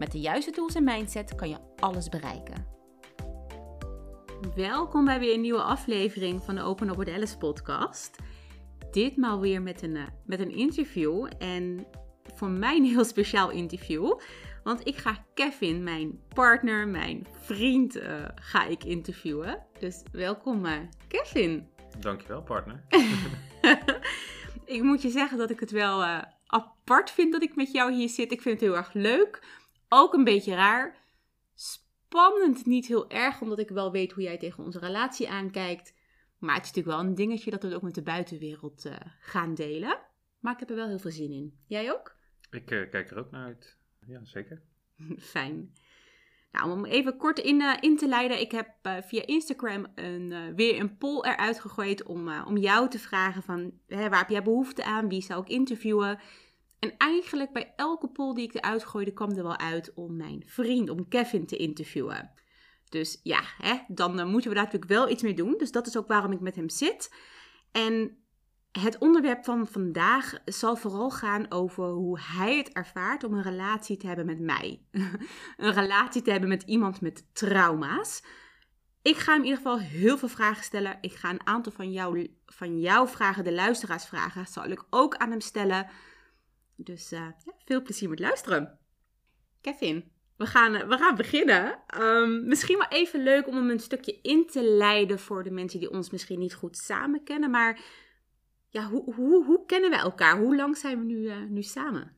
Met de juiste tools en mindset kan je alles bereiken. Welkom bij weer een nieuwe aflevering van de Open Up with Alice podcast. Ditmaal weer met een, eh, met een interview en voor mij een heel speciaal interview. Want ik ga Kevin, mijn partner, mijn vriend, uh, ga ik interviewen. Dus welkom uh, Kevin. Dankjewel partner. ik moet je zeggen dat ik het wel uh, apart vind dat ik met jou hier zit. Ik vind het heel erg leuk. Ook een beetje raar. Spannend niet heel erg, omdat ik wel weet hoe jij tegen onze relatie aankijkt. Maar het is natuurlijk wel een dingetje dat we het ook met de buitenwereld uh, gaan delen. Maar ik heb er wel heel veel zin in. Jij ook? Ik uh, kijk er ook naar uit. Ja, zeker. Fijn. Nou, om even kort in, uh, in te leiden. Ik heb via Instagram een, weer een poll eruit gegooid om, om jou te vragen van... Hè, waar heb jij behoefte aan? Wie zou ik interviewen? En eigenlijk bij elke poll die ik eruit gooide, kwam er wel uit om mijn vriend, om Kevin te interviewen. Dus ja, hè, dan uh, moeten we daar natuurlijk wel iets mee doen. Dus dat is ook waarom ik met hem zit. En het onderwerp van vandaag zal vooral gaan over hoe hij het ervaart om een relatie te hebben met mij. een relatie te hebben met iemand met trauma's. Ik ga hem in ieder geval heel veel vragen stellen. Ik ga een aantal van, jou, van jouw vragen, de luisteraarsvragen, zal ik ook aan hem stellen. Dus ja, veel plezier met luisteren. Kevin, we gaan, we gaan beginnen. Um, misschien wel even leuk om hem een stukje in te leiden voor de mensen die ons misschien niet goed samen kennen. Maar ja, hoe, hoe, hoe kennen we elkaar? Hoe lang zijn we nu, uh, nu samen?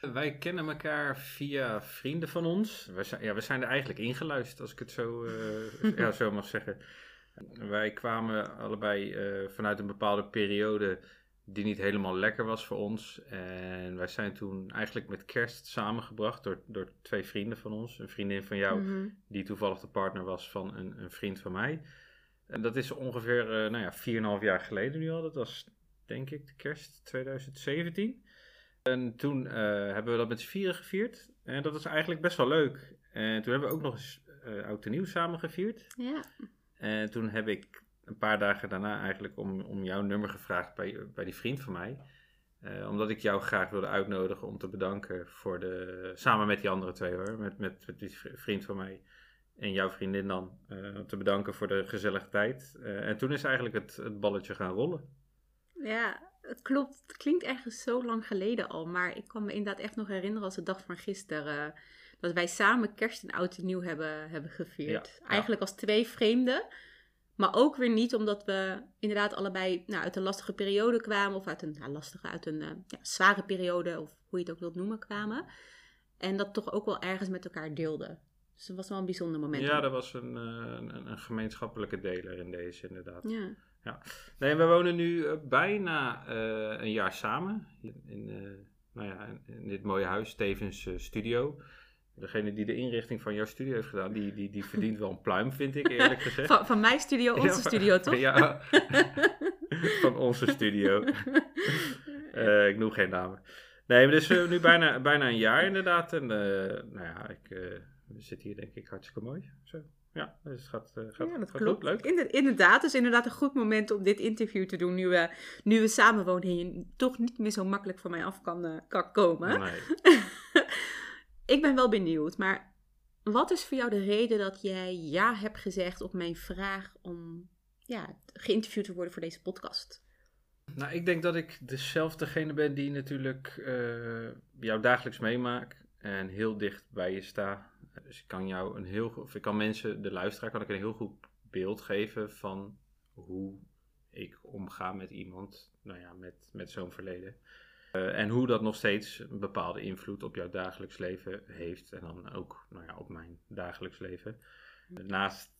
Wij kennen elkaar via vrienden van ons. We zijn, ja, we zijn er eigenlijk ingeluisterd, als ik het zo, uh, ja, zo mag zeggen. Wij kwamen allebei vanuit een bepaalde periode die niet helemaal lekker was voor ons. En wij zijn toen eigenlijk met kerst samengebracht door, door twee vrienden van ons. Een vriendin van jou, Mhm. die toevallig de partner was van een, een vriend van mij. En dat is ongeveer, uh, nou ja, 4,5 jaar geleden nu al. Dat was, denk ik, de kerst 2017. En toen uh, hebben we dat met z'n vieren gevierd. En dat was eigenlijk best wel leuk. En toen hebben we ook nog eens uh, oud en nieuw samen gevierd. Ja. En toen heb ik een paar dagen daarna eigenlijk om, om jouw nummer gevraagd bij, bij die vriend van mij. Uh, omdat ik jou graag wilde uitnodigen om te bedanken voor de. Samen met die andere twee hoor. Met, met, met die vriend van mij en jouw vriendin dan. Uh, te bedanken voor de gezellige tijd. Uh, en toen is eigenlijk het, het balletje gaan rollen. Ja, het klopt. Het klinkt ergens zo lang geleden al. Maar ik kan me inderdaad echt nog herinneren als de dag van gisteren. dat wij samen kerst en oud en nieuw hebben, hebben gevierd. Ja, eigenlijk als twee vreemden. Maar ook weer niet omdat we inderdaad allebei nou, uit een lastige periode kwamen. Of uit een nou, lastige, uit een uh, ja, zware periode. Of hoe je het ook wilt noemen kwamen. En dat toch ook wel ergens met elkaar deelden. Dus dat was wel een bijzonder moment. Ja, dat was een, een, een gemeenschappelijke deler in deze inderdaad. Ja. ja. Nee, we wonen nu uh, bijna uh, een jaar samen. In, in nou ja, in dit mooie huis, tevens studio. Degene die de inrichting van jouw studio heeft gedaan, die, die, die verdient wel een pluim, vind ik eerlijk gezegd. Van, van mijn studio, onze ja, studio, toch? Ja, van onze studio. uh, ik noem geen namen. Nee, maar dus uh, nu bijna, bijna een jaar inderdaad. En uh, nou ja, ik zit hier denk ik hartstikke mooi. Zo. Ja, dus het gaat, gaat, ja, dat gaat klopt. goed, leuk. Inder, inderdaad, dus inderdaad een goed moment om dit interview te doen. Nu we, nu we samen wonen en je toch niet meer zo makkelijk van mij af kan, kan komen. Nee. Ik ben wel benieuwd, maar wat is voor jou de reden dat jij ja hebt gezegd op mijn vraag om ja, geïnterviewd te worden voor deze podcast? Nou, ik denk dat ik dezelfdegene ben die natuurlijk uh, jou dagelijks meemaakt en heel dicht bij je sta. Dus ik kan jou een heel of ik kan mensen, de luisteraar, kan ik een heel goed beeld geven van hoe ik omga met iemand, nou ja, met, met zo'n verleden. Uh, en hoe dat nog steeds een bepaalde invloed op jouw dagelijks leven heeft. En dan ook nou ja, op mijn dagelijks leven. Naast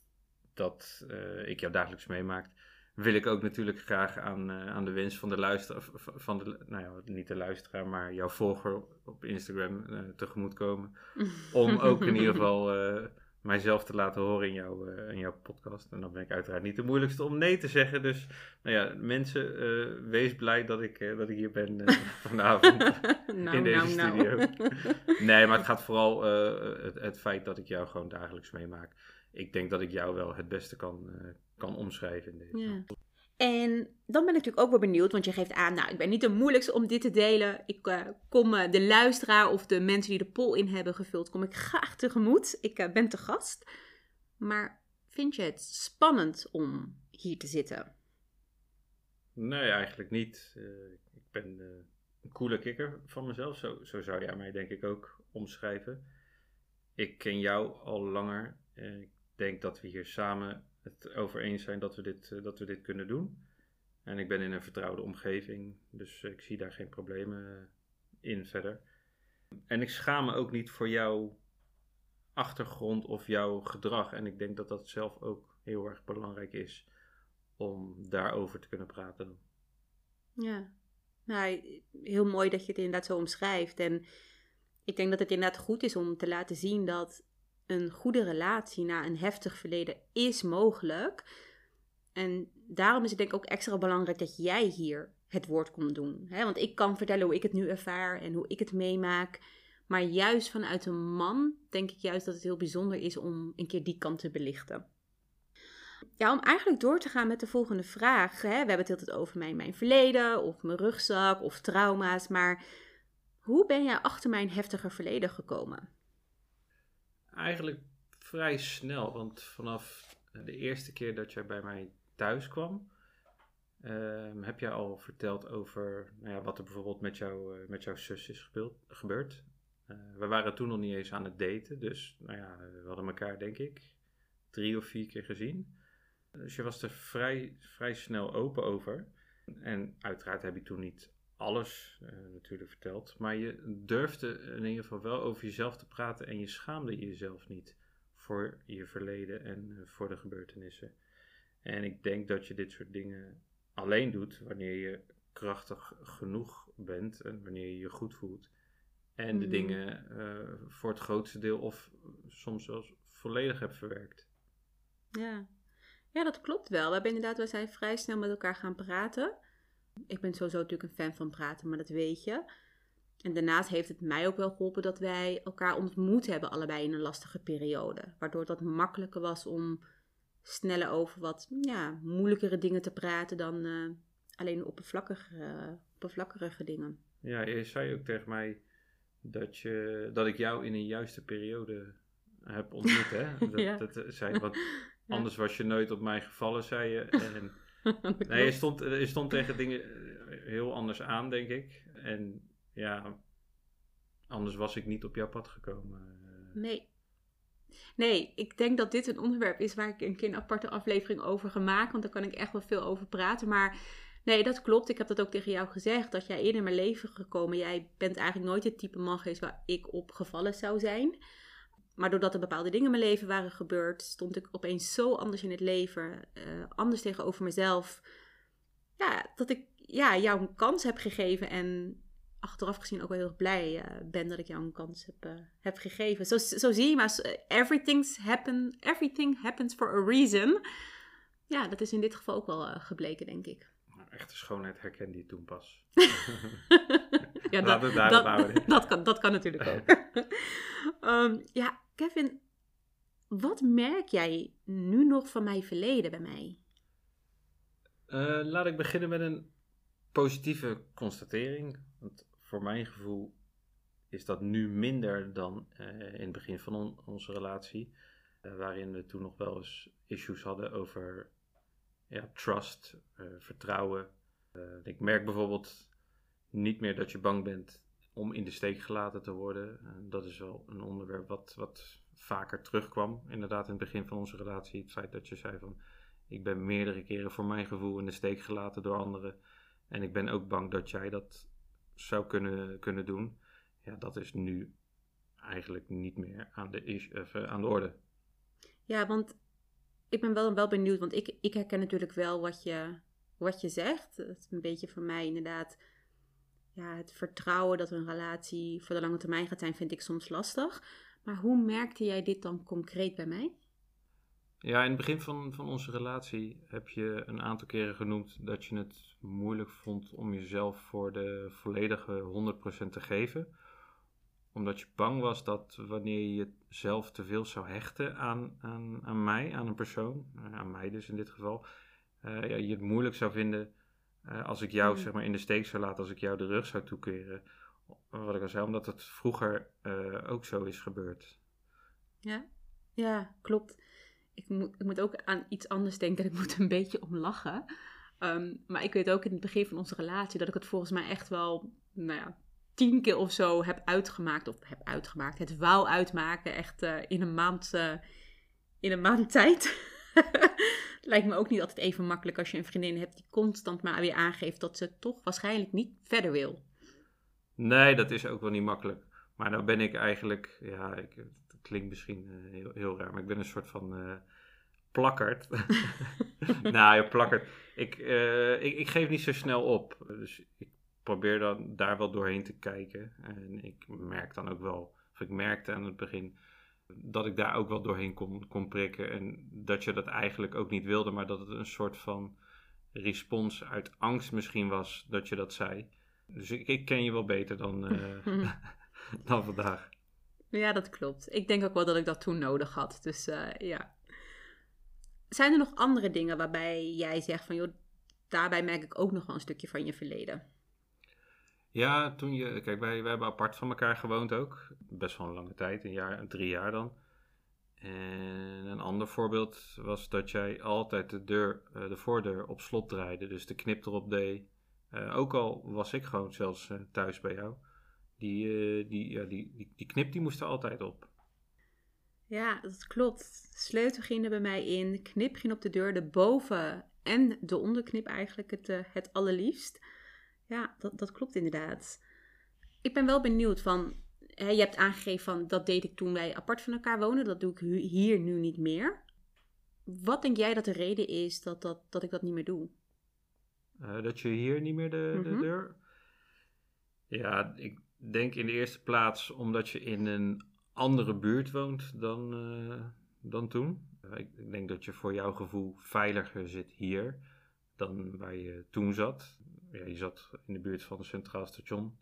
dat uh, ik jou dagelijks meemaakt, wil ik ook natuurlijk graag aan, eh, aan de wens van de luisteraar, van de, nou ja, niet de luisteraar, maar jouw volger op Instagram uh, tegemoet komen. Om ook in ieder geval mijzelf te laten horen in, jouw in jouw podcast. En dan ben ik uiteraard niet de moeilijkste om nee te zeggen. Dus nou ja, mensen, wees blij dat ik, dat ik hier ben vanavond nou, in deze nou, nou. studio. nee, maar het gaat vooral het, het feit dat ik jou gewoon dagelijks meemaak. Ik denk dat ik jou wel het beste kan, kan omschrijven in deze. Ja. En dan ben ik natuurlijk ook wel benieuwd, want je geeft aan, nou, ik ben niet de moeilijkste om dit te delen. Ik uh, kom uh, de luisteraar of de mensen die de poll in hebben gevuld, kom ik graag tegemoet. Ik uh, ben te gast. Maar vind je het spannend om hier te zitten? Nee, eigenlijk niet. ik ben een coole kikker van mezelf. Zo, zo zou jij mij denk ik ook omschrijven. Ik ken jou al langer. ik denk dat we hier samen het over eens zijn dat we, dit, eh, dat we dit kunnen doen. En ik ben in een vertrouwde omgeving, dus ik zie daar geen problemen eh, in verder. En ik schaam me ook niet voor jouw achtergrond of jouw gedrag. En ik denk dat dat zelf ook heel erg belangrijk is om daarover te kunnen praten. Ja, nou, heel mooi dat je het inderdaad zo omschrijft. En ik denk dat het inderdaad goed is om te laten zien dat een goede relatie na een heftig verleden is mogelijk. En daarom is het denk ik ook extra belangrijk dat jij hier het woord komt doen. Want ik kan vertellen hoe ik het nu ervaar en hoe ik het meemaak. Maar juist vanuit een man denk ik juist dat het heel bijzonder is om een keer die kant te belichten. Ja, om eigenlijk door te gaan met de volgende vraag. Hè? We hebben het altijd over mijn, verleden of mijn rugzak of trauma's. Maar hoe ben jij achter mijn heftige verleden gekomen? Eigenlijk vrij snel, want vanaf de eerste keer dat jij bij mij thuis kwam, ehm, heb jij al verteld over nou ja, wat er bijvoorbeeld met, jou, uh, met jouw zus is gebeurd. Uh, we waren toen nog niet eens aan het daten, dus nou ja, we hadden elkaar denk ik drie of vier keer gezien. Dus je was er vrij, vrij snel open over. En uiteraard heb ik toen niet alles uh, natuurlijk verteld. Maar je durfde in ieder geval wel over jezelf te praten en je schaamde jezelf niet voor je verleden en uh, voor de gebeurtenissen. En ik denk dat je dit soort dingen alleen doet wanneer je krachtig genoeg bent en wanneer je je goed voelt. En de mhm. dingen uh, voor het grootste deel of soms zelfs volledig hebt verwerkt. Ja. ja, dat klopt wel. We hebben inderdaad, we zijn vrij snel met elkaar gaan praten. Ik ben sowieso natuurlijk een fan van praten, maar dat weet je. En daarnaast heeft het mij ook wel geholpen dat wij elkaar ontmoet hebben, allebei in een lastige periode. Waardoor dat makkelijker was om sneller over wat ja, moeilijkere dingen te praten dan uh, alleen oppervlakkige, oppervlakkige dingen. Ja, je zei ook tegen mij dat, je, dat ik jou in een juiste periode heb ontmoet. Hè? Dat, ja. dat, eh, zei, want anders was je nooit op mij gevallen, zei je. En nee, je stond, je stond tegen dingen eh, heel anders aan, denk ik. En ja, anders was ik niet op jouw pad gekomen. Nee. Nee, ik denk dat dit een onderwerp is waar ik een keer een aparte aflevering over ga maken. Want daar kan ik echt wel veel over praten. Maar nee, dat klopt. Ik heb dat ook tegen jou gezegd. Dat jij eerder in mijn leven gekomen. Jij bent eigenlijk nooit het type man geweest waar ik op gevallen zou zijn. Maar doordat er bepaalde dingen in mijn leven waren gebeurd, stond ik opeens zo anders in het leven, uh, anders tegenover mezelf. Ja, dat ik ja, jou een kans heb gegeven en achteraf gezien ook wel heel blij uh, ben dat ik jou een kans heb, uh, heb gegeven. Zo, zo zie je maar, everything's happen, everything happens for a reason. Ja, dat is in dit geval ook wel gebleken, denk ik. Nou, echte schoonheid herkende je toen pas. ja, dat, dat, dat, kan, dat kan natuurlijk ook. um, ja, Kevin, wat merk jij nu nog van mijn verleden bij mij? Uh, laat ik beginnen met een positieve constatering. Want voor mijn gevoel is dat nu minder dan uh, in het begin van onze relatie. Uh, waarin we toen nog wel eens issues hadden over ja, trust, vertrouwen. ik merk bijvoorbeeld niet meer dat je bang bent om in de steek gelaten te worden. dat is wel een onderwerp wat, wat vaker terugkwam. Inderdaad, in het begin van onze relatie. Het feit dat je zei van, ik ben meerdere keren voor mijn gevoel in de steek gelaten door anderen. En ik ben ook bang dat jij dat zou kunnen, kunnen doen. Ja, dat is nu eigenlijk niet meer aan de, uh, aan de orde. Ja, want ik ben wel, wel benieuwd, want ik, ik herken natuurlijk wel wat je, wat je zegt. Het is een beetje voor mij inderdaad ja, het vertrouwen dat een relatie voor de lange termijn gaat zijn, vind ik soms lastig. Maar hoe merkte jij dit dan concreet bij mij? Ja, in het begin van, van onze relatie heb je een aantal keren genoemd dat je het moeilijk vond om jezelf voor de volledige 100% te geven. Omdat je bang was dat wanneer je jezelf te veel zou hechten aan, aan, aan mij, aan een persoon, eh, aan mij dus in dit geval, uh, ja, je het moeilijk zou vinden uh, als ik jou Hmm. zeg maar in de steek zou laten, als ik jou de rug zou toekeren. Wat ik al zei, omdat het vroeger uh, ook zo is gebeurd. Ja, ja klopt. Ik moet, ik moet ook aan iets anders denken. Ik moet een beetje om lachen. Um, maar ik weet ook in het begin van onze relatie dat ik het volgens mij echt wel, nou ja, tien keer of zo heb uitgemaakt. Of heb uitgemaakt. Het wou uitmaken. Echt uh, in een maand, in een maand tijd. Lijkt me ook niet altijd even makkelijk als je een vriendin hebt die constant maar weer aangeeft dat ze toch waarschijnlijk niet verder wil. Nee, dat is ook wel niet makkelijk. Maar dan ben ik eigenlijk, ja, ik, het klinkt misschien uh, heel, heel raar, maar ik ben een soort van uh, plakkerd. nou, ja, plakkerd. Ik, uh, ik, ik geef niet zo snel op. Dus ik probeer dan daar wel doorheen te kijken. En ik merk dan ook wel, of ik merkte aan het begin, dat ik daar ook wel doorheen kon, kon prikken. En dat je dat eigenlijk ook niet wilde, maar dat het een soort van respons uit angst misschien was dat je dat zei. Dus ik, ik ken je wel beter dan, uh, dan vandaag. Ja, dat klopt. Ik denk ook wel dat ik dat toen nodig had. Dus uh, ja. Zijn er nog andere dingen waarbij jij zegt van, joh, daarbij merk ik ook nog wel een stukje van je verleden? Ja, toen je, kijk, wij, wij hebben apart van elkaar gewoond ook. Best wel een lange tijd, een jaar, drie jaar dan. En een ander voorbeeld was dat jij altijd de, deur, uh, de voordeur op slot draaide. Dus de knip erop deed. Uh, ook al was ik gewoon zelfs uh, thuis bij jou. Die, die, ja, die, die, die knip die moest er altijd op. Ja, dat klopt. Sleutel ging er bij mij in. Knip ging op de deur. De boven- en de onderknip eigenlijk het, het allerliefst. Ja, dat, dat klopt inderdaad. Ik ben wel benieuwd van... Hè, je hebt aangegeven van dat deed ik toen wij apart van elkaar wonen. Dat doe ik hier nu niet meer. Wat denk jij dat de reden is dat, dat, dat ik dat niet meer doe? Uh, dat je hier niet meer de, de mm -hmm. deur. Ja, ik denk in de eerste plaats omdat je in een andere buurt woont dan, uh, dan toen. Ik, ik, denk dat je voor jouw gevoel veiliger zit hier dan waar je toen zat. Ja, je zat in de buurt van het Centraal Station.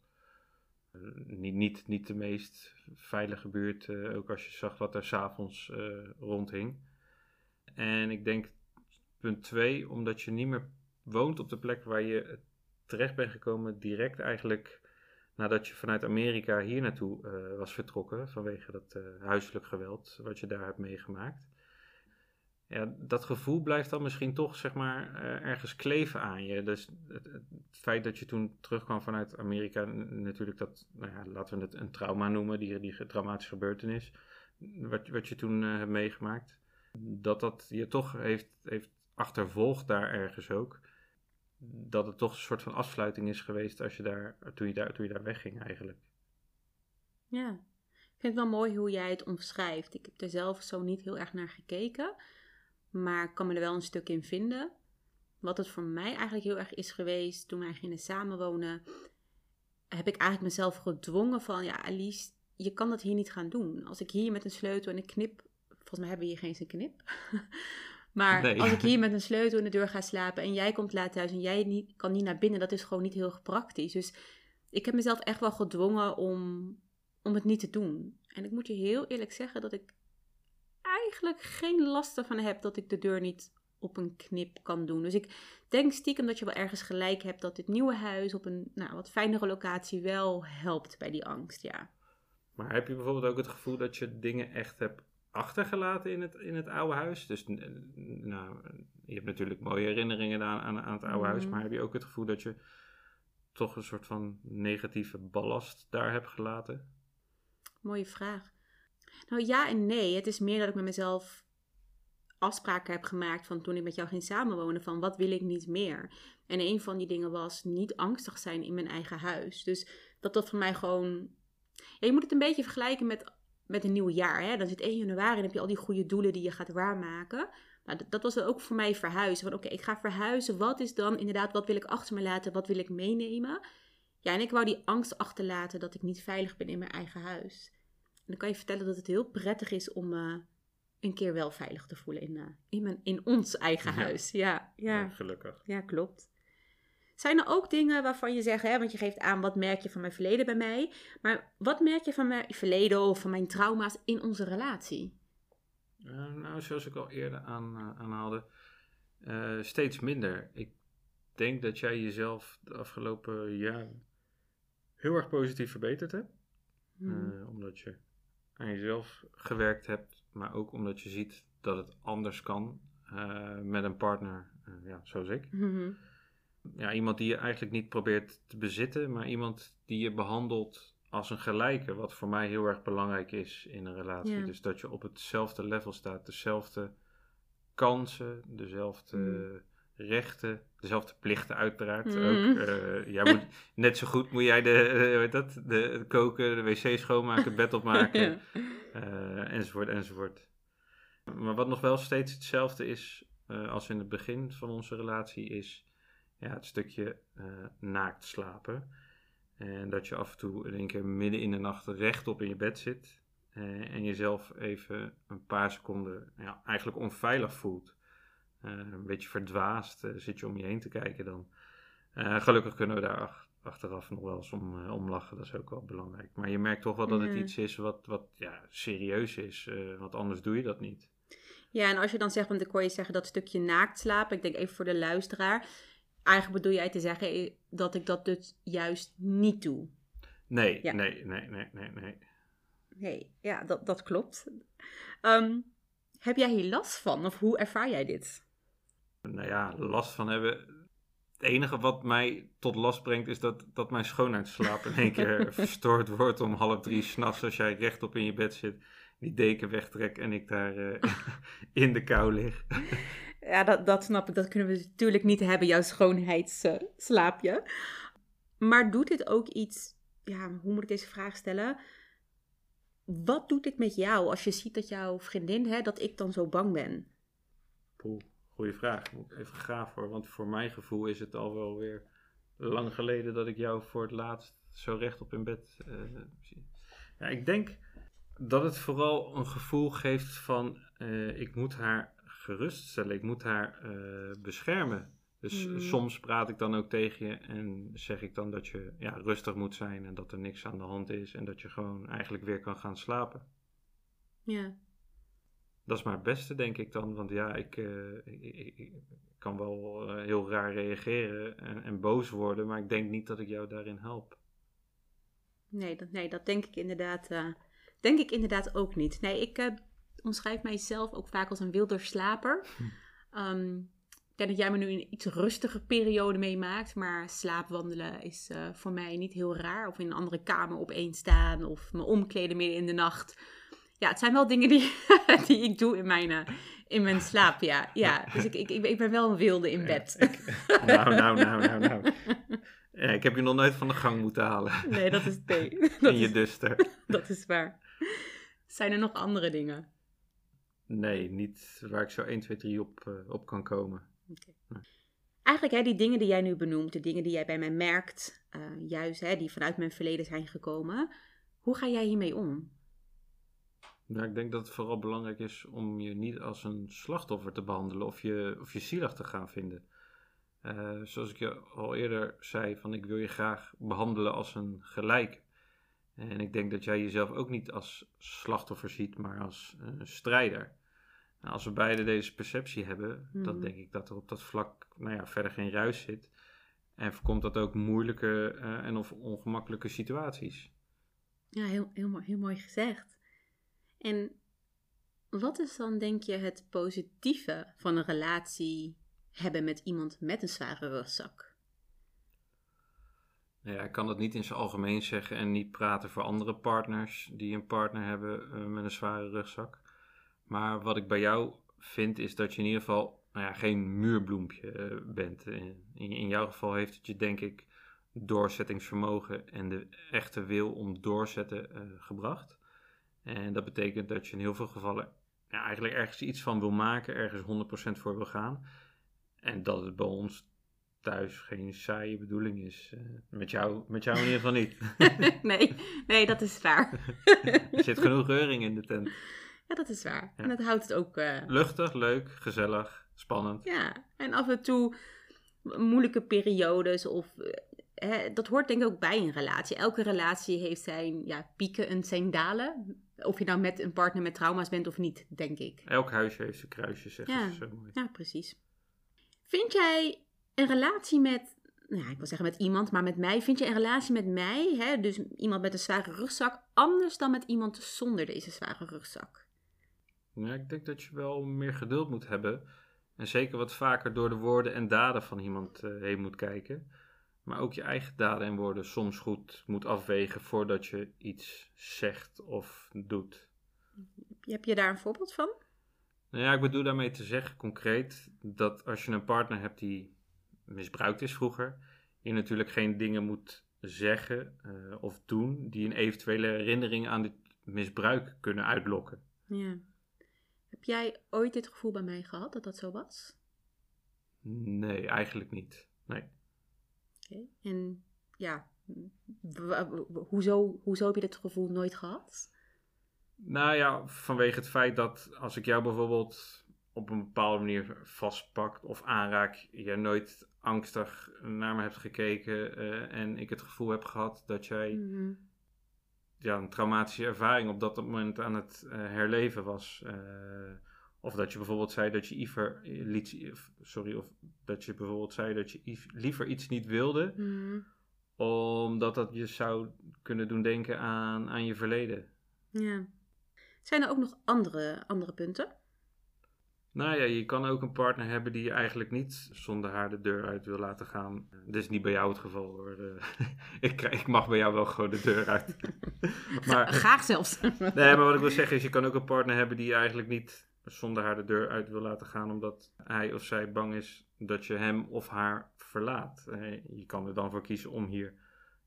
niet, niet, niet de meest veilige buurt, ook als je zag wat er s'avonds rondhing. En ik denk punt twee, omdat je niet meer woont op de plek waar je terecht bent gekomen, direct eigenlijk nadat je vanuit Amerika hier naartoe was vertrokken vanwege dat uh, huiselijk geweld wat je daar hebt meegemaakt. Ja, dat gevoel blijft dan misschien toch zeg maar uh, ergens kleven aan je. Dus het, feit dat je toen terugkwam vanuit Amerika, natuurlijk dat, nou ja, laten we het een trauma noemen, die, die traumatische gebeurtenis, wat, wat je toen hebt meegemaakt, dat dat je toch heeft, heeft achtervolgd daar ergens ook dat het toch een soort van afsluiting is geweest als je daar, toen, je daar, toen je daar wegging eigenlijk. Ja, ik vind het wel mooi hoe jij het omschrijft. Ik heb er zelf zo niet heel erg naar gekeken, maar ik kan me er wel een stuk in vinden. Wat het voor mij eigenlijk heel erg is geweest toen wij gingen samenwonen, heb ik eigenlijk mezelf gedwongen van, ja Alice, je kan dat hier niet gaan doen. Als ik hier met een sleutel en een knip, volgens mij hebben we hier geen zijn knip, maar nee. als ik hier met een sleutel in de deur ga slapen en jij komt laat thuis en jij niet, kan niet naar binnen, dat is gewoon niet heel praktisch. Dus ik heb mezelf echt wel gedwongen om, om het niet te doen. En ik moet je heel eerlijk zeggen dat ik eigenlijk geen last ervan heb dat ik de deur niet op een knip kan doen. Dus ik denk stiekem dat je wel ergens gelijk hebt dat dit nieuwe huis op een nou, wat fijnere locatie wel helpt bij die angst, ja. Maar heb je bijvoorbeeld ook het gevoel dat je dingen echt hebt achtergelaten in het, in het oude huis. Dus nou, je hebt natuurlijk mooie herinneringen aan, aan, aan het oude mm. huis, maar heb je ook het gevoel dat je toch een soort van negatieve ballast daar hebt gelaten? Mooie vraag. Nou ja en nee. Het is meer dat ik met mezelf afspraken heb gemaakt van toen ik met jou ging samenwonen van wat wil ik niet meer. En een van die dingen was niet angstig zijn in mijn eigen huis. Dus dat dat voor mij gewoon... Je moet het een beetje vergelijken met met een nieuw jaar. Hè? Dan zit 1 januari en heb je al die goede doelen die je gaat waarmaken. Nou, dat, dat was ook voor mij verhuizen. Van oké, ik ga verhuizen. Wat is dan inderdaad, wat wil ik achter me laten? Wat wil ik meenemen? Ja, en ik wou die angst achterlaten dat ik niet veilig ben in mijn eigen huis. En dan kan je vertellen dat het heel prettig is om uh, een keer wel veilig te voelen in, uh, in, mijn, in ons eigen huis. Ja, ja. Ja, gelukkig. Ja, klopt. Zijn er ook dingen waarvan je zegt, hè, want je geeft aan wat merk je van mijn verleden bij mij, maar wat merk je van mijn verleden of van mijn trauma's in onze relatie? Eh, nou, zoals ik al eerder aan, eh, aanhaalde, eh, steeds minder. Ik denk dat jij jezelf de afgelopen jaren heel erg positief verbeterd hebt. Hmm. Eh, omdat je aan jezelf gewerkt hebt, maar ook omdat je ziet dat het anders kan eh, met een partner eh, ja, zoals ik. Mhm. Ja, iemand die je eigenlijk niet probeert te bezitten, maar iemand die je behandelt als een gelijke, wat voor mij heel erg belangrijk is in een relatie. Dus dat je op hetzelfde level staat, dezelfde kansen, dezelfde Mm. Rechten, dezelfde plichten uiteraard Mm. ook. Eh, jij moet, net zo goed moet jij de, eh, dat, de, de koken, de wc schoonmaken, het bed opmaken, eh, enzovoort, enzovoort. Maar wat nog wel steeds hetzelfde is als in het begin van onze relatie is ja, het stukje naakt slapen. En dat je af en toe in één keer midden in de nacht rechtop in je bed zit. en jezelf even een paar seconden ja, eigenlijk onveilig voelt. Eh, een beetje verdwaasd eh, zit je om je heen te kijken dan. Eh, gelukkig kunnen we daar ach- achteraf nog wel eens om, om lachen. Dat is ook wel belangrijk. Maar je merkt toch wel dat het iets is wat, wat ja, serieus is. want anders doe je dat niet. Ja, en als je dan zegt, want ik hoor je zeggen dat stukje naakt slapen, ik denk even voor de luisteraar, eigenlijk bedoel jij te zeggen dat ik dat dus juist niet doe. Nee, Ja. nee, nee, nee, nee, nee. Nee, ja, dat, dat klopt. Ehm, heb jij hier last van of hoe ervaar jij dit? Nou ja, last van hebben. Het enige wat mij tot last brengt is dat, dat mijn schoonheidsslaap in één keer verstoord wordt om half drie s'nachts als jij rechtop in je bed zit, die deken wegtrek en ik daar eh, in de kou lig. Ja, dat, dat snap ik. Dat kunnen we natuurlijk niet hebben, jouw schoonheidsslaapje. maar doet dit ook iets, ja, hoe moet ik deze vraag stellen? Wat doet dit met jou als je ziet dat jouw vriendin, hè, dat ik dan zo bang ben? Poeh, goeie vraag. Moet ik even graven voor, want voor mijn gevoel is het al wel weer lang geleden dat ik jou voor het laatst zo rechtop in bed eh, zie. Ja, ik denk dat het vooral een gevoel geeft van eh, ik moet haar geruststellen, ik moet haar eh, beschermen. Dus Mm. soms praat ik dan ook tegen je en zeg ik dan dat je ja, rustig moet zijn en dat er niks aan de hand is en dat je gewoon eigenlijk weer kan gaan slapen. Ja. Dat is maar het beste, denk ik dan. Want ja, ik, eh, ik, kan wel eh, heel raar reageren en, en boos worden, maar ik denk niet dat ik jou daarin help. Nee, dat, nee, dat denk ik inderdaad, eh, denk ik inderdaad ook niet. Nee, ik omschrijf mijzelf ook vaak als een wilder slaper. Hm. Ehm, ik denk dat jij me nu in een iets rustige periode meemaakt, maar slaapwandelen is voor mij niet heel raar. Of in een andere kamer opeens staan of me omkleden midden in de nacht. Ja, het zijn wel dingen die, die ik doe in mijn, eh, in mijn slaap, ja. ja. Dus ik, ik, ik ben- wel een wilde in bed. Ja, ik- nou, nou, nou, nou, nou. Ja, ik heb je nog nooit van de gang moeten halen. Nee, dat is, nee, In dat je is, duster. dat is waar. Zijn er nog andere dingen? Nee, niet waar ik zo 1, 2, 3 op, eh, op kan komen. Eigenlijk hè, die dingen die jij nu benoemt, de dingen die jij bij mij merkt, eh, juist hè, die vanuit mijn verleden zijn gekomen. Hoe ga jij hiermee om? Nou, ik denk dat het vooral belangrijk is om je niet als een slachtoffer te behandelen of je, of je zielig te gaan vinden. Eh, zoals ik je al eerder zei, van ik wil je graag behandelen als een gelijk. En ik denk dat jij jezelf ook niet als slachtoffer ziet, maar als een strijder. Nou, als we beide deze perceptie hebben, dan Mhm. denk ik dat er op dat vlak nou ja, verder geen ruis zit. En voorkomt dat ook moeilijke eh, en of ongemakkelijke situaties. Ja, heel, heel mooi gezegd. En wat is dan, denk je, het positieve van een relatie hebben met iemand met een zware rugzak? Nou ja, ik kan dat niet in zijn algemeen zeggen en niet praten voor andere partners die een partner hebben eh, met een zware rugzak. Maar wat ik bij jou vind is dat je in ieder geval nou ja, geen muurbloempje eh, bent. In, in jouw geval heeft het je denk ik doorzettingsvermogen en de echte wil om doorzetten eh, gebracht. En dat betekent dat je in heel veel gevallen ja, eigenlijk ergens iets van wil maken, ergens 100% voor wil gaan. En dat het bij ons thuis geen saaie bedoeling is. Eh, met, jou, met jou in ieder geval niet. nee, nee, dat is waar. er zit genoeg reuring in de tent. Ja, dat is waar. En dat houdt het ook... eh, Luchtig, leuk, gezellig, spannend. Ja, en af en toe moeilijke periodes of... Hè, dat hoort denk ik ook bij een relatie. Elke relatie heeft zijn ja, pieken en zijn dalen. Of je nou met een partner met trauma's bent of niet, denk ik. Elk huisje heeft zijn kruisjes, zeggen Ja. ze zo mooi. Ja, precies. Vind jij een relatie met, nou ik wil zeggen met iemand, maar met mij, vind je een relatie met mij, hè, dus iemand met een zware rugzak, anders dan met iemand zonder deze zware rugzak? Ja, ik denk dat je wel meer geduld moet hebben. En zeker wat vaker door de woorden en daden van iemand eh, heen moet kijken. Maar ook je eigen daden en woorden soms goed moet afwegen voordat je iets zegt of doet. Heb je daar een voorbeeld van? Nou ja, ik bedoel daarmee te zeggen concreet dat als je een partner hebt die misbruikt is vroeger, je natuurlijk geen dingen moet zeggen eh, of doen die een eventuele herinnering aan dit misbruik kunnen uitlokken. Ja. Heb jij ooit dit gevoel bij mij gehad dat dat zo was? Nee, eigenlijk niet. Nee. En ja, hoezo, hoezo heb je dit gevoel nooit gehad? Nou ja, vanwege het feit dat als ik jou bijvoorbeeld op een bepaalde manier vastpakt of aanraak, je nooit angstig naar me hebt gekeken eh, en ik het gevoel heb gehad dat jij Mhm. ja, een traumatische ervaring op dat moment aan het eh, herleven was. Eh, of dat je bijvoorbeeld zei dat je liever, liet, of- sorry, of dat je bijvoorbeeld zei dat je liever iets niet wilde, Mhm. omdat dat je zou kunnen doen denken aan, aan je verleden. Ja. Zijn er ook nog andere, andere punten? Nou ja, je kan ook een partner hebben die je eigenlijk niet zonder haar de deur uit wil laten gaan. Dit is niet bij jou het geval hoor. Eh, ik, ik mag bij jou wel gewoon de deur uit. maar, Graag zelfs. nee, maar wat ik wil zeggen is, je kan ook een partner hebben die je eigenlijk niet zonder haar de deur uit wil laten gaan, omdat hij of zij bang is dat je hem of haar verlaat. Je kan er dan voor kiezen om hier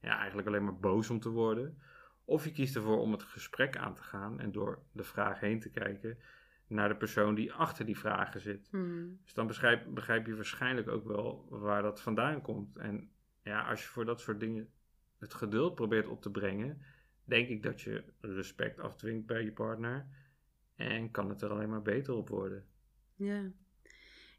ja, eigenlijk alleen maar boos om te worden. Of je kiest ervoor om het gesprek aan te gaan en door de vraag heen te kijken naar de persoon die achter die vragen zit. Mhm. Dus dan begrijp, begrijp je waarschijnlijk ook wel waar dat vandaan komt. En ja, als je voor dat soort dingen het geduld probeert op te brengen, denk ik dat je respect afdwingt bij je partner. En kan het er alleen maar beter op worden. Ja.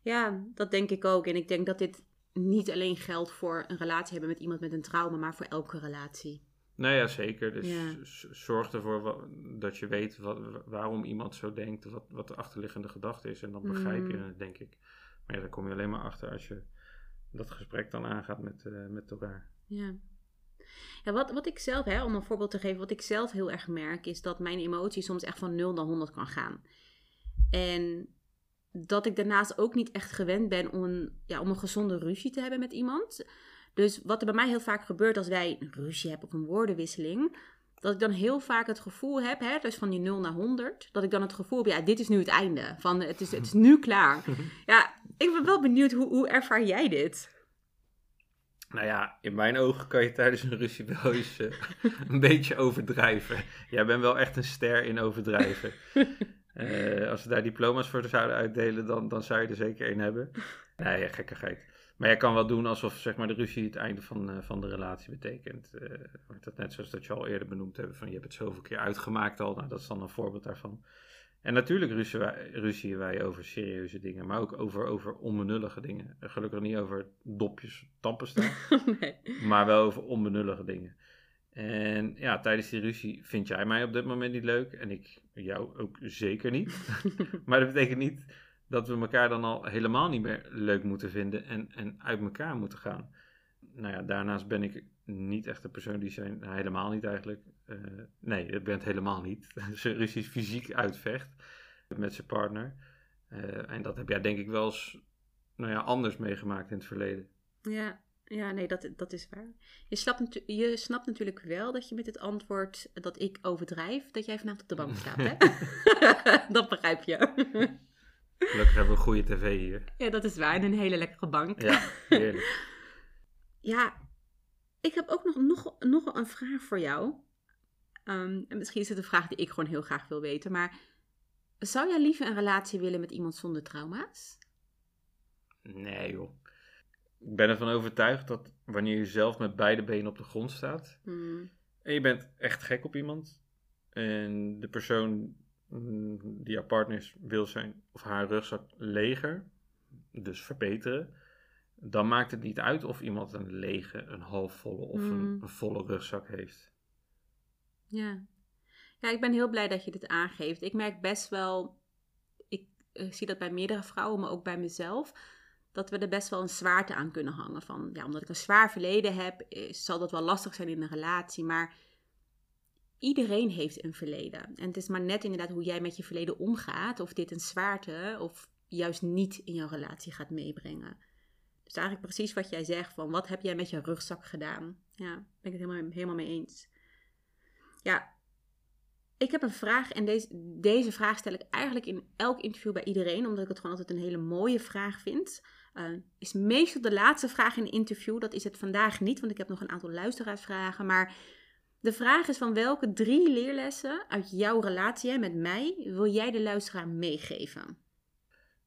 ja, dat denk ik ook. En ik denk dat dit niet alleen geldt voor een relatie hebben met iemand met een trauma, maar voor elke relatie. Nou ja, zeker. Dus Ja. zorg ervoor dat je weet wat, waarom iemand zo denkt, wat, wat de achterliggende gedachte is. En dan begrijp je Mm. het, denk ik. Maar ja, daar kom je alleen maar achter als je dat gesprek dan aangaat met, eh, met elkaar. Ja. Ja, wat, wat ik zelf, hè, om een voorbeeld te geven, wat ik zelf heel erg merk, is dat mijn emotie soms echt van 0 naar 100 kan gaan. En dat ik daarnaast ook niet echt gewend ben om een, ja, om een gezonde ruzie te hebben met iemand. Dus wat er bij mij heel vaak gebeurt als wij een ruzie hebben of een woordenwisseling, dat ik dan heel vaak het gevoel heb, hè, dus van die 0 naar 100, dat ik dan het gevoel heb, ja, dit is nu het einde. Van het is, het is nu klaar. Ja, ik ben wel benieuwd, hoe, hoe ervaar jij dit? Nou ja, in mijn ogen kan je tijdens een ruzie wel eens een beetje overdrijven. Jij bent wel echt een ster in overdrijven. Eh, als we daar diploma's voor zouden uitdelen, dan, dan zou je er zeker één hebben. Nee, ja, gekkigheid. Maar jij kan wel doen alsof zeg maar, de ruzie het einde van, eh, van de relatie betekent. Eh, wordt dat net zoals dat je al eerder benoemd hebt, van je hebt het zoveel keer uitgemaakt al. Nou, dat is dan een voorbeeld daarvan. En natuurlijk ruzien wij, wij over serieuze dingen, maar ook over, over onbenullige dingen. Gelukkig niet over dopjes tandpasta. nee. Maar wel over onbenullige dingen. En ja, tijdens die ruzie vind jij mij op dit moment niet leuk. En ik jou ook zeker niet. maar dat betekent niet dat we elkaar dan al helemaal niet meer leuk moeten vinden en, en uit elkaar moeten gaan. Nou ja, daarnaast ben ik niet echt de persoon die zijn, nou, helemaal niet eigenlijk. Eh, nee, ik ben het helemaal niet. Zijn ruzies fysiek uitvecht met zijn partner. Eh, en dat heb jij denk ik wel eens nou ja, anders meegemaakt in het verleden. Ja, ja nee, dat, dat is waar. Je snapt, je snapt natuurlijk wel dat je met het antwoord dat ik overdrijf, dat jij vanavond op de bank slaapt, hè? dat begrijp je. Gelukkig hebben we goede tv hier. ja, dat is waar. En een hele lekkere bank. Ja, heerlijk. Ja, ik heb ook nog, nog, nog een vraag voor jou. Ehm, en misschien is het een vraag die ik gewoon heel graag wil weten. Maar Zou jij liever een relatie willen met iemand zonder trauma's? Nee joh. Ik ben ervan overtuigd dat wanneer je zelf met beide benen op de grond staat Hmm. en je bent echt gek op iemand en de persoon mm, die jouw partner is wil zijn of haar rugzak leger, dus verbeteren, dan maakt het niet uit of iemand een lege, een halfvolle of een, Mm. een volle rugzak heeft. Ja. ja, ik ben heel blij dat je dit aangeeft. Ik merk best wel, ik eh, zie dat bij meerdere vrouwen, maar ook bij mezelf, dat we er best wel een zwaarte aan kunnen hangen. Van, ja, omdat ik een zwaar verleden heb, eh, zal dat wel lastig zijn in een relatie. Maar iedereen heeft een verleden. En het is maar net inderdaad hoe jij met je verleden omgaat, of dit een zwaarte of juist niet in jouw relatie gaat meebrengen. Dus eigenlijk precies wat jij zegt, van wat heb jij met je rugzak gedaan? Ja, ben ik het helemaal, helemaal mee eens. Ja, ik heb een vraag en deze, deze vraag stel ik eigenlijk in elk interview bij iedereen, omdat ik het gewoon altijd een hele mooie vraag vind. Eh, is meestal de laatste vraag in een interview. Dat is het vandaag niet, want ik heb nog een aantal luisteraarsvragen. Maar de vraag is van welke drie leerlessen uit jouw relatie met mij wil jij de luisteraar meegeven?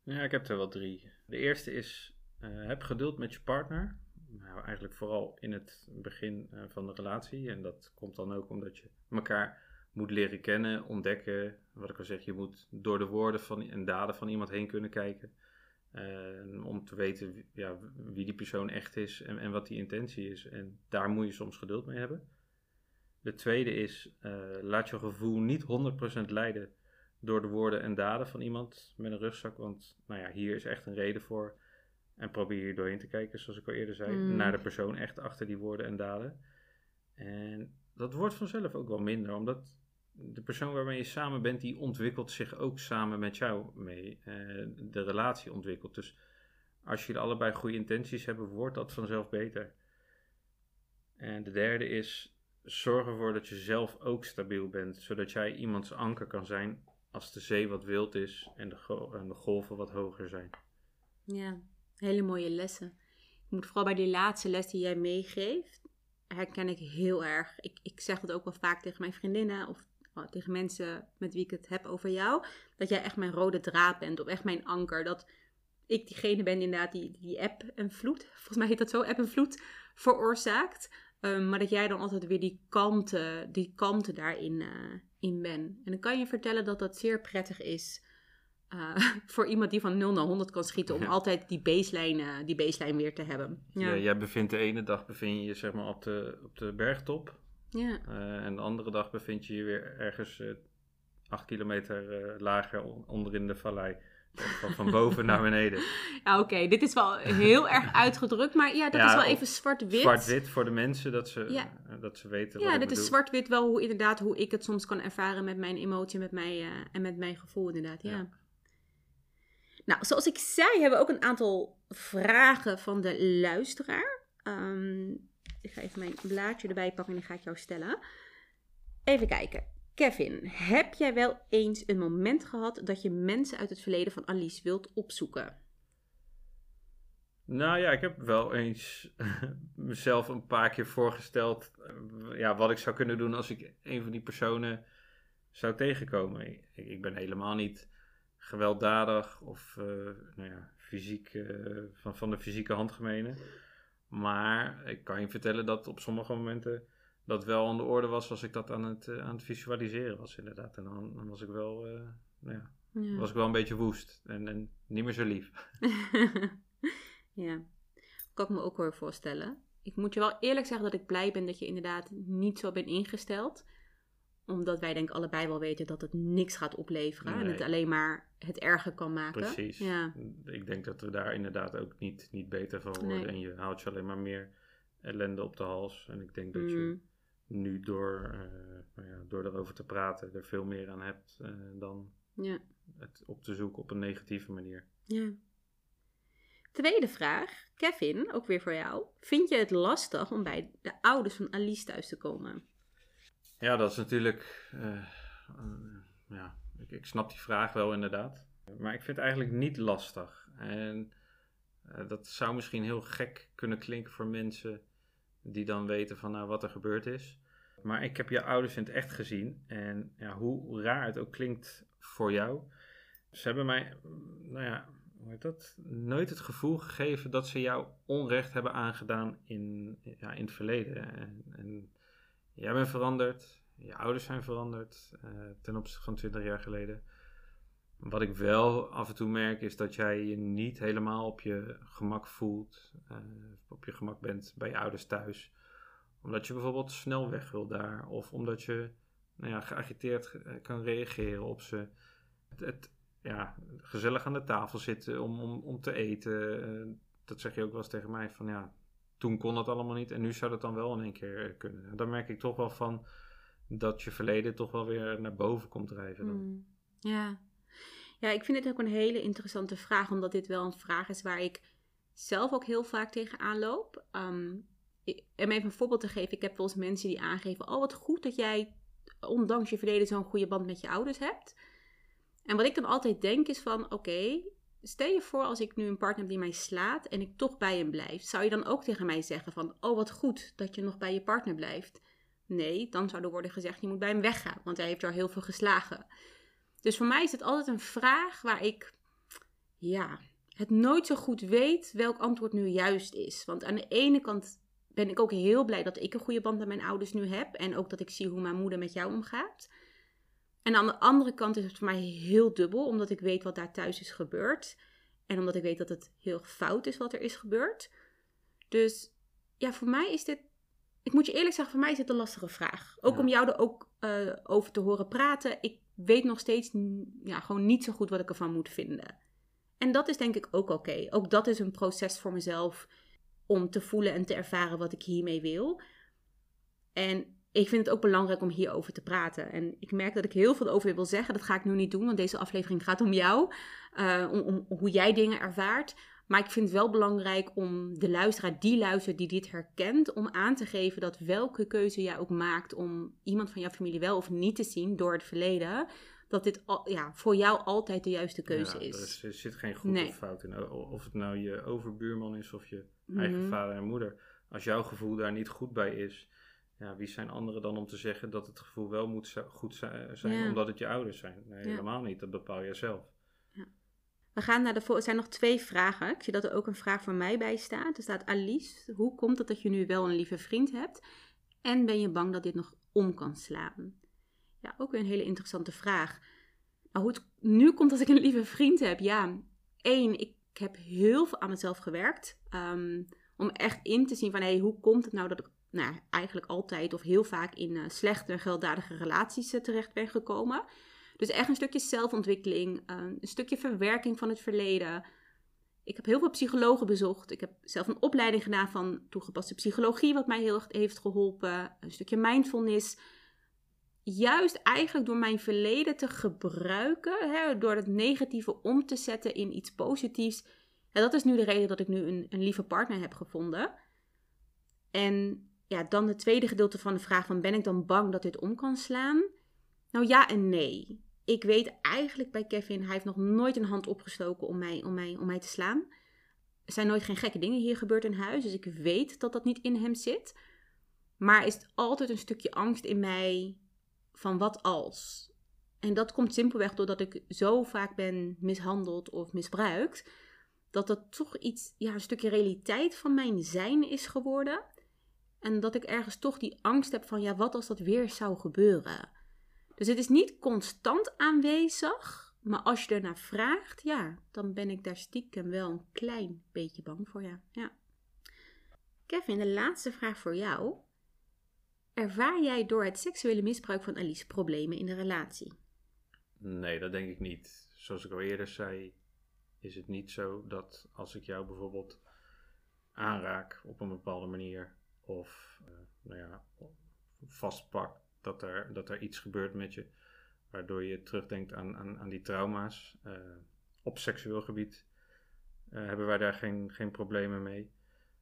Ja, ik heb er wel drie. De eerste is, eh, heb geduld met je partner. Nou, eigenlijk vooral in het begin eh, van de relatie. En dat komt dan ook omdat je elkaar moet leren kennen, ontdekken. Wat ik al zeg, je moet door de woorden van, en daden van iemand heen kunnen kijken. Om te weten ja, wie die persoon echt is en, en wat die intentie is. En daar moet je soms geduld mee hebben. De tweede is, eh, laat je gevoel niet 100% leiden door de woorden en daden van iemand met een rugzak. Want nou ja, hier is echt een reden voor. En probeer hier doorheen te kijken, zoals ik al eerder zei, Mm. naar de persoon echt achter die woorden en daden. En dat wordt vanzelf ook wel minder, omdat de persoon waarmee je samen bent, die ontwikkelt zich ook samen met jou mee. Eh, de relatie ontwikkelt. Dus als jullie allebei goede intenties hebben, wordt dat vanzelf beter. En de derde is, zorg ervoor dat je zelf ook stabiel bent, zodat jij iemands anker kan zijn als de zee wat wild is en de, go- en de golven wat hoger zijn. Ja, hele mooie lessen. Ik moet vooral bij die laatste les die jij meegeeft, herken ik heel erg. Ik, ik zeg het ook wel vaak tegen mijn vriendinnen of oh, tegen mensen met wie ik het heb over jou. Dat jij echt mijn rode draad bent of echt mijn anker. Dat ik diegene ben inderdaad die, die app en vloed, volgens mij heet dat zo, app en vloed, veroorzaakt. Um, maar dat jij dan altijd weer die kalmte, die kalmte daarin uh, in bent. En dan kan je vertellen dat dat zeer prettig is uh, voor iemand die van 0 naar 100 kan schieten. Om Ja. altijd die baseline, uh, die baseline weer te hebben. Ja. jij bevindt de ene dag bevind je je zeg maar op de, op de bergtop. Ja. Uh, en de andere dag bevind je je weer ergens uh, acht kilometer lager onderin de vallei. Van, van boven naar beneden. Ja, oké. Okay. Dit is wel heel erg uitgedrukt. Maar ja, dat Ja, is wel even zwart-wit. Zwart-wit voor de mensen, dat ze, Ja. dat ze weten Ja, wat ik dit is zwart-wit wel hoe inderdaad hoe ik het soms kan ervaren met mijn emotie met mij, uh, en met mijn gevoel inderdaad. Ja. Ja. Nou, zoals ik zei, hebben we ook een aantal vragen van de luisteraar. Um, ik ga even mijn blaadje erbij pakken en die ga ik jou stellen. Even kijken. Kevin, heb jij wel eens een moment gehad dat je mensen uit het verleden van Alice wilt opzoeken? Nou ja, ik heb wel eens mezelf een paar keer voorgesteld uh, ja, wat ik zou kunnen doen als ik een van die personen zou tegenkomen. Ik ben helemaal niet gewelddadig of uh, nou ja, fysiek, uh, van, van de fysieke handgemenen. Maar ik kan je vertellen dat op sommige momenten dat wel aan de orde was als ik dat aan het, uh, aan het visualiseren was inderdaad. En dan, dan was ik wel, nou ja, ja. was ik wel een beetje woest en, en niet meer zo lief. ja, kan ik me ook wel voorstellen. Ik moet je wel eerlijk zeggen dat ik blij ben dat je inderdaad niet zo bent ingesteld. Omdat wij denk ik allebei wel weten dat het niks gaat opleveren. Nee. En het alleen maar het erger kan maken. Precies. Ja. Ik denk dat we daar inderdaad ook niet, niet beter van worden. Nee. En je houdt je alleen maar meer ellende op de hals. En ik denk dat je Mm. nu door, uh, nou ja, door erover te praten er veel meer aan hebt uh, dan Ja. het op te zoeken op een negatieve manier. ja. Tweede vraag. Kevin, ook weer voor jou. Vind je het lastig om bij de ouders van Alice thuis te komen? Ja, dat is natuurlijk. Uh, ja, ik, ik, snap die vraag wel inderdaad. Maar ik vind het eigenlijk niet lastig. En uh, dat zou misschien heel gek kunnen klinken voor mensen die dan weten van nou, wat er gebeurd is. Maar ik heb jouw ouders in het echt gezien. En ja, hoe raar het ook klinkt voor jou. Ze hebben mij, nou ja, hoe heet dat? Nooit het gevoel gegeven dat ze jou onrecht hebben aangedaan in, ja, in het verleden. En, en jij bent veranderd. Je ouders zijn veranderd uh, ten opzichte van 20 jaar geleden. Wat ik wel af en toe merk is dat jij je niet helemaal op je gemak voelt. Uh, op je gemak bent bij je ouders thuis. Omdat je bijvoorbeeld snel weg wil daar. Of omdat je nou ja, geagiteerd eh, kan reageren op ze. Het, ja, gezellig aan de tafel zitten om, om, om te eten. Dat zeg je ook wel eens tegen mij. Van ja, toen kon dat allemaal niet. En nu zou dat dan wel in één keer kunnen. En daar merk ik toch wel van dat je verleden toch wel weer naar boven komt drijven. Dan. Mm, ja. ja, ik vind het ook een hele interessante vraag, omdat dit wel een vraag is waar ik zelf ook heel vaak tegenaan loop. Um, om even een voorbeeld te geven, ik heb wel eens mensen die aangeven: Oh, wat goed dat jij, ondanks je verleden, zo'n goede band met je ouders hebt. En wat ik dan altijd denk is van: Oké, stel je voor als ik nu een partner heb die mij slaat en ik toch bij hem blijf. Zou je dan ook tegen mij zeggen van: Oh, wat goed dat je nog bij je partner blijft? Nee, dan zou er worden gezegd: je moet bij hem weggaan, want hij heeft jou heel veel geslagen. Dus voor mij is het altijd een vraag waar ik, ja, het nooit zo goed weet welk antwoord nu juist is. Want aan de ene kant ben ik ook heel blij dat ik een goede band met mijn ouders nu heb. En ook dat ik zie hoe mijn moeder met jou omgaat. En aan de andere kant is het voor mij heel dubbel, omdat ik weet wat daar thuis is gebeurd. En omdat ik weet dat het heel fout is wat er is gebeurd. Dus ja, voor mij is dit ik moet je eerlijk zeggen, voor mij is het een lastige vraag. Ook om jou er ook uh, over te horen praten. Ik weet nog steeds ja, gewoon niet zo goed wat ik ervan moet vinden. En dat is denk ik ook oké. Ook dat is een proces voor mezelf om te voelen en te ervaren wat ik hiermee wil. En ik vind het ook belangrijk om hierover te praten. En ik merk dat ik heel veel over wil zeggen. Dat ga ik nu niet doen, want deze aflevering gaat om jou. Uh, om, om, hoe jij dingen ervaart. Maar ik vind het wel belangrijk om de luisteraar die luistert, die dit herkent, om aan te geven dat welke keuze jij ook maakt om iemand van jouw familie wel of niet te zien door het verleden, dat dit al, ja, voor jou altijd de juiste keuze ja, is. Er zit geen goed of fout in. Of het nou je overbuurman is of je eigen mhm. vader en moeder. Als jouw gevoel daar niet goed bij is, ja, wie zijn anderen dan om te zeggen dat het gevoel wel moet goed zijn omdat het je ouders zijn? Nee, helemaal niet. Dat bepaal jij zelf. We gaan naar de Er zijn nog twee vragen. Ik zie dat er ook een vraag voor mij bij staat. Er staat Alice, hoe komt het dat je nu wel een lieve vriend hebt? En ben je bang dat dit nog om kan slaan? Ja, ook weer een hele interessante vraag. Nou, hoe het nu komt dat ik een lieve vriend heb? Ja, één, ik heb heel veel aan mezelf gewerkt. Um, om echt in te zien van, hé, hey, hoe komt het nou dat ik nou, eigenlijk altijd of heel vaak in uh, slechte en gewelddadige relaties uh, terecht ben gekomen. Dus echt een stukje zelfontwikkeling, eh, een stukje verwerking van het verleden. Ik heb heel veel psychologen bezocht. Ik heb zelf een opleiding gedaan van toegepaste psychologie, wat mij heel erg heeft geholpen. Een stukje mindfulness. Juist eigenlijk door mijn verleden te gebruiken, hè, door het negatieve om te zetten in iets positiefs. En dat is nu de reden dat ik nu een, een lieve partner heb gevonden. En ja, dan het tweede gedeelte van de vraag van ben ik dan bang dat dit om kan slaan? Nou ja en nee ik weet eigenlijk bij Kevin, hij heeft nog nooit een hand opgestoken om mij, om mij, om mij te slaan. Er zijn nooit geen gekke dingen hier gebeurd in huis, dus ik weet dat dat niet in hem zit. Maar is altijd een stukje angst in mij van wat als. En dat komt simpelweg doordat ik zo vaak ben mishandeld of misbruikt, dat dat toch iets, ja, een stukje realiteit van mijn zijn is geworden. En dat ik ergens toch die angst heb van, ja, wat als dat weer zou gebeuren? Dus het is niet constant aanwezig, maar als je ernaar vraagt, ja, dan ben ik daar stiekem wel een klein beetje bang voor, ja. ja. Kevin, de laatste vraag voor jou. Ervaar jij door het seksuele misbruik van Alice problemen in de relatie? Nee, dat denk ik niet. Zoals ik al eerder zei, is het niet zo dat als ik jou bijvoorbeeld aanraak op een bepaalde manier of uh, nou ja, vastpak, dat er, dat er iets gebeurt met je, waardoor je terugdenkt aan, aan, aan die trauma's. Uh, op seksueel gebied uh, hebben wij daar geen, geen problemen mee.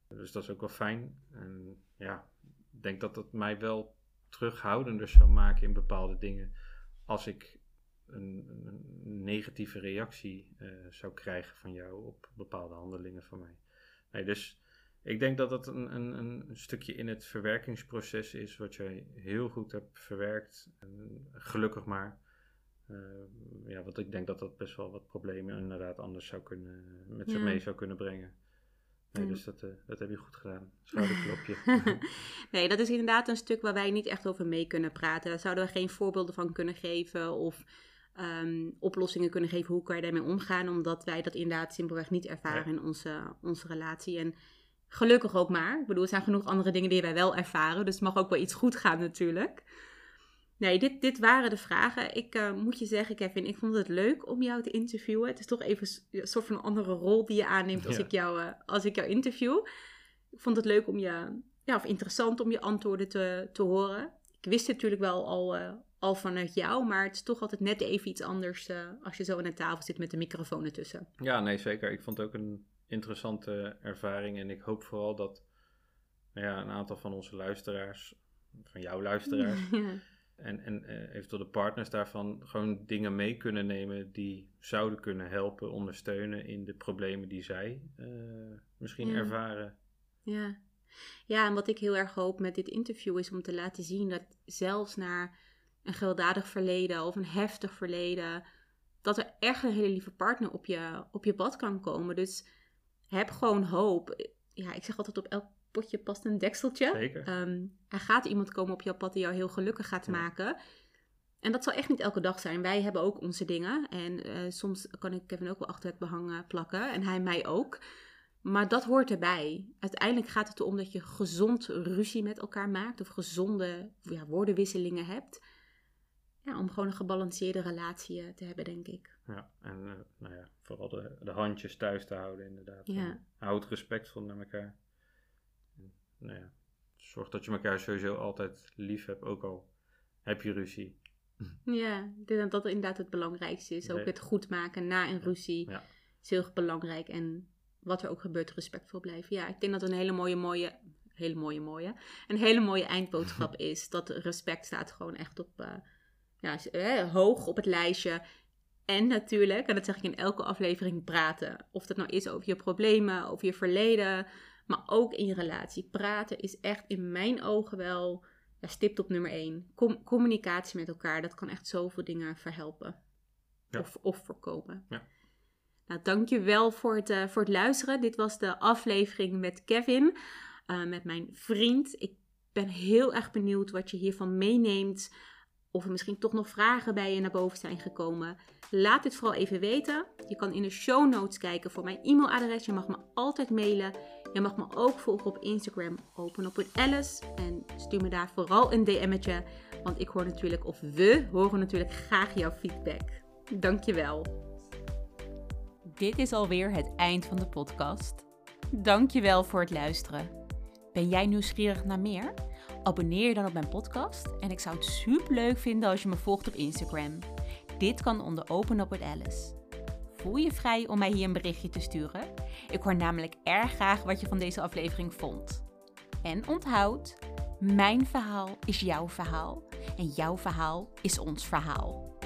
Dus dat is ook wel fijn. En ja, ik denk dat dat mij wel terughoudender zou maken in bepaalde dingen als ik een, een negatieve reactie zou krijgen van jou op bepaalde handelingen van mij. Nee, dus ik denk dat dat een, een, een stukje in het verwerkingsproces is wat jij heel goed hebt verwerkt. En gelukkig maar. Uh, ja, want ik denk dat dat best wel wat problemen inderdaad anders zou kunnen, met zich mee zou kunnen brengen. Nee, dus dat, uh, dat heb je goed gedaan. Schouderklopje. nee, dat is inderdaad een stuk waar wij niet echt over mee kunnen praten. Daar zouden we geen voorbeelden van kunnen geven of um, oplossingen kunnen geven. Hoe kan je daarmee omgaan? Omdat wij dat inderdaad simpelweg niet ervaren in onze, onze relatie. En gelukkig ook maar. Ik bedoel, er zijn genoeg andere dingen die wij wel ervaren. Dus het mag ook wel iets goed gaan natuurlijk. Nee, dit, dit waren de vragen. Ik uh, moet je zeggen, Kevin, ik vond het leuk om jou te interviewen. Het is toch even een soort van een andere rol die je aanneemt als, ik, jou, uh, als ik jou interview. Ik vond het leuk om je, ja, of interessant om je antwoorden te, te horen. Ik wist natuurlijk wel al, uh, al vanuit jou, maar het is toch altijd net even iets anders als je zo aan de tafel zit met de microfoon ertussen. Ja, nee, zeker. Ik vond het ook een interessante ervaring en ik hoop vooral dat nou ja, een aantal van onze luisteraars, van jouw luisteraars. Ja en, en uh, eventueel de partners daarvan gewoon dingen mee kunnen nemen die zouden kunnen helpen, ondersteunen in de problemen die zij uh, misschien ervaren. Ja. ja, en wat ik heel erg hoop met dit interview is om te laten zien dat zelfs naar een gewelddadig verleden of een heftig verleden, dat er echt een hele lieve partner op je, op je pad kan komen. Dus heb gewoon hoop. Ja, ik zeg altijd op elk potje past een dekseltje. Zeker. Um, er gaat iemand komen op jouw pad die jou heel gelukkig gaat maken. En dat zal echt niet elke dag zijn. Wij hebben ook onze dingen. En uh, soms kan ik Kevin ook wel achter het behang plakken. En hij mij ook. Maar dat hoort erbij. Uiteindelijk gaat het erom dat je gezond ruzie met elkaar maakt. Of gezonde ja, woordenwisselingen hebt. Ja, om gewoon een gebalanceerde relatie eh, te hebben, denk ik. Ja, en uh, nou ja, vooral de, de handjes thuis te houden inderdaad. Ja. Houd respectvol naar elkaar nou ja, zorg dat je elkaar sowieso altijd lief hebt, ook al heb je ruzie. Ja, ik denk dat dat inderdaad het belangrijkste is. Ook het goed maken na een ruzie ja. is heel belangrijk. En wat er ook gebeurt, respectvol blijven. Ja, ik denk dat een hele mooie, mooie, hele mooie, mooie, een hele mooie eindboodschap is. Dat respect staat gewoon echt op, uh, ja, eh, hoog op het lijstje. En natuurlijk, en dat zeg ik in elke aflevering, praten. Of dat nou is over je problemen, over je verleden, maar ook in je relatie. Praten is echt in mijn ogen wel ja, stipt op nummer één. communicatie met elkaar, dat kan echt zoveel dingen verhelpen. Of, of voorkomen. Ja. Nou, dankjewel voor het, uh, voor het luisteren. Dit was de aflevering met Kevin, uh, met mijn vriend. Ik ben heel erg benieuwd wat je hiervan meeneemt. Of er misschien toch nog vragen bij je naar boven zijn gekomen. Laat dit vooral even weten. Je kan in de show notes kijken voor mijn e-mailadres. Je mag me altijd mailen. Je mag me ook volgen op Instagram, Open Up with Alice. En stuur me daar vooral een DM'tje. Want ik hoor natuurlijk, of we horen natuurlijk graag jouw feedback. Dankjewel. Dit is alweer het eind van de podcast. Dankjewel voor het luisteren. Ben jij nieuwsgierig naar meer? Abonneer je dan op mijn podcast en ik zou het super leuk vinden als je me volgt op Instagram. Dit kan onder Open Up with Alice. Voel je vrij om mij hier een berichtje te sturen? Ik hoor namelijk erg graag wat je van deze aflevering vond. En onthoud, mijn verhaal is jouw verhaal en jouw verhaal is ons verhaal.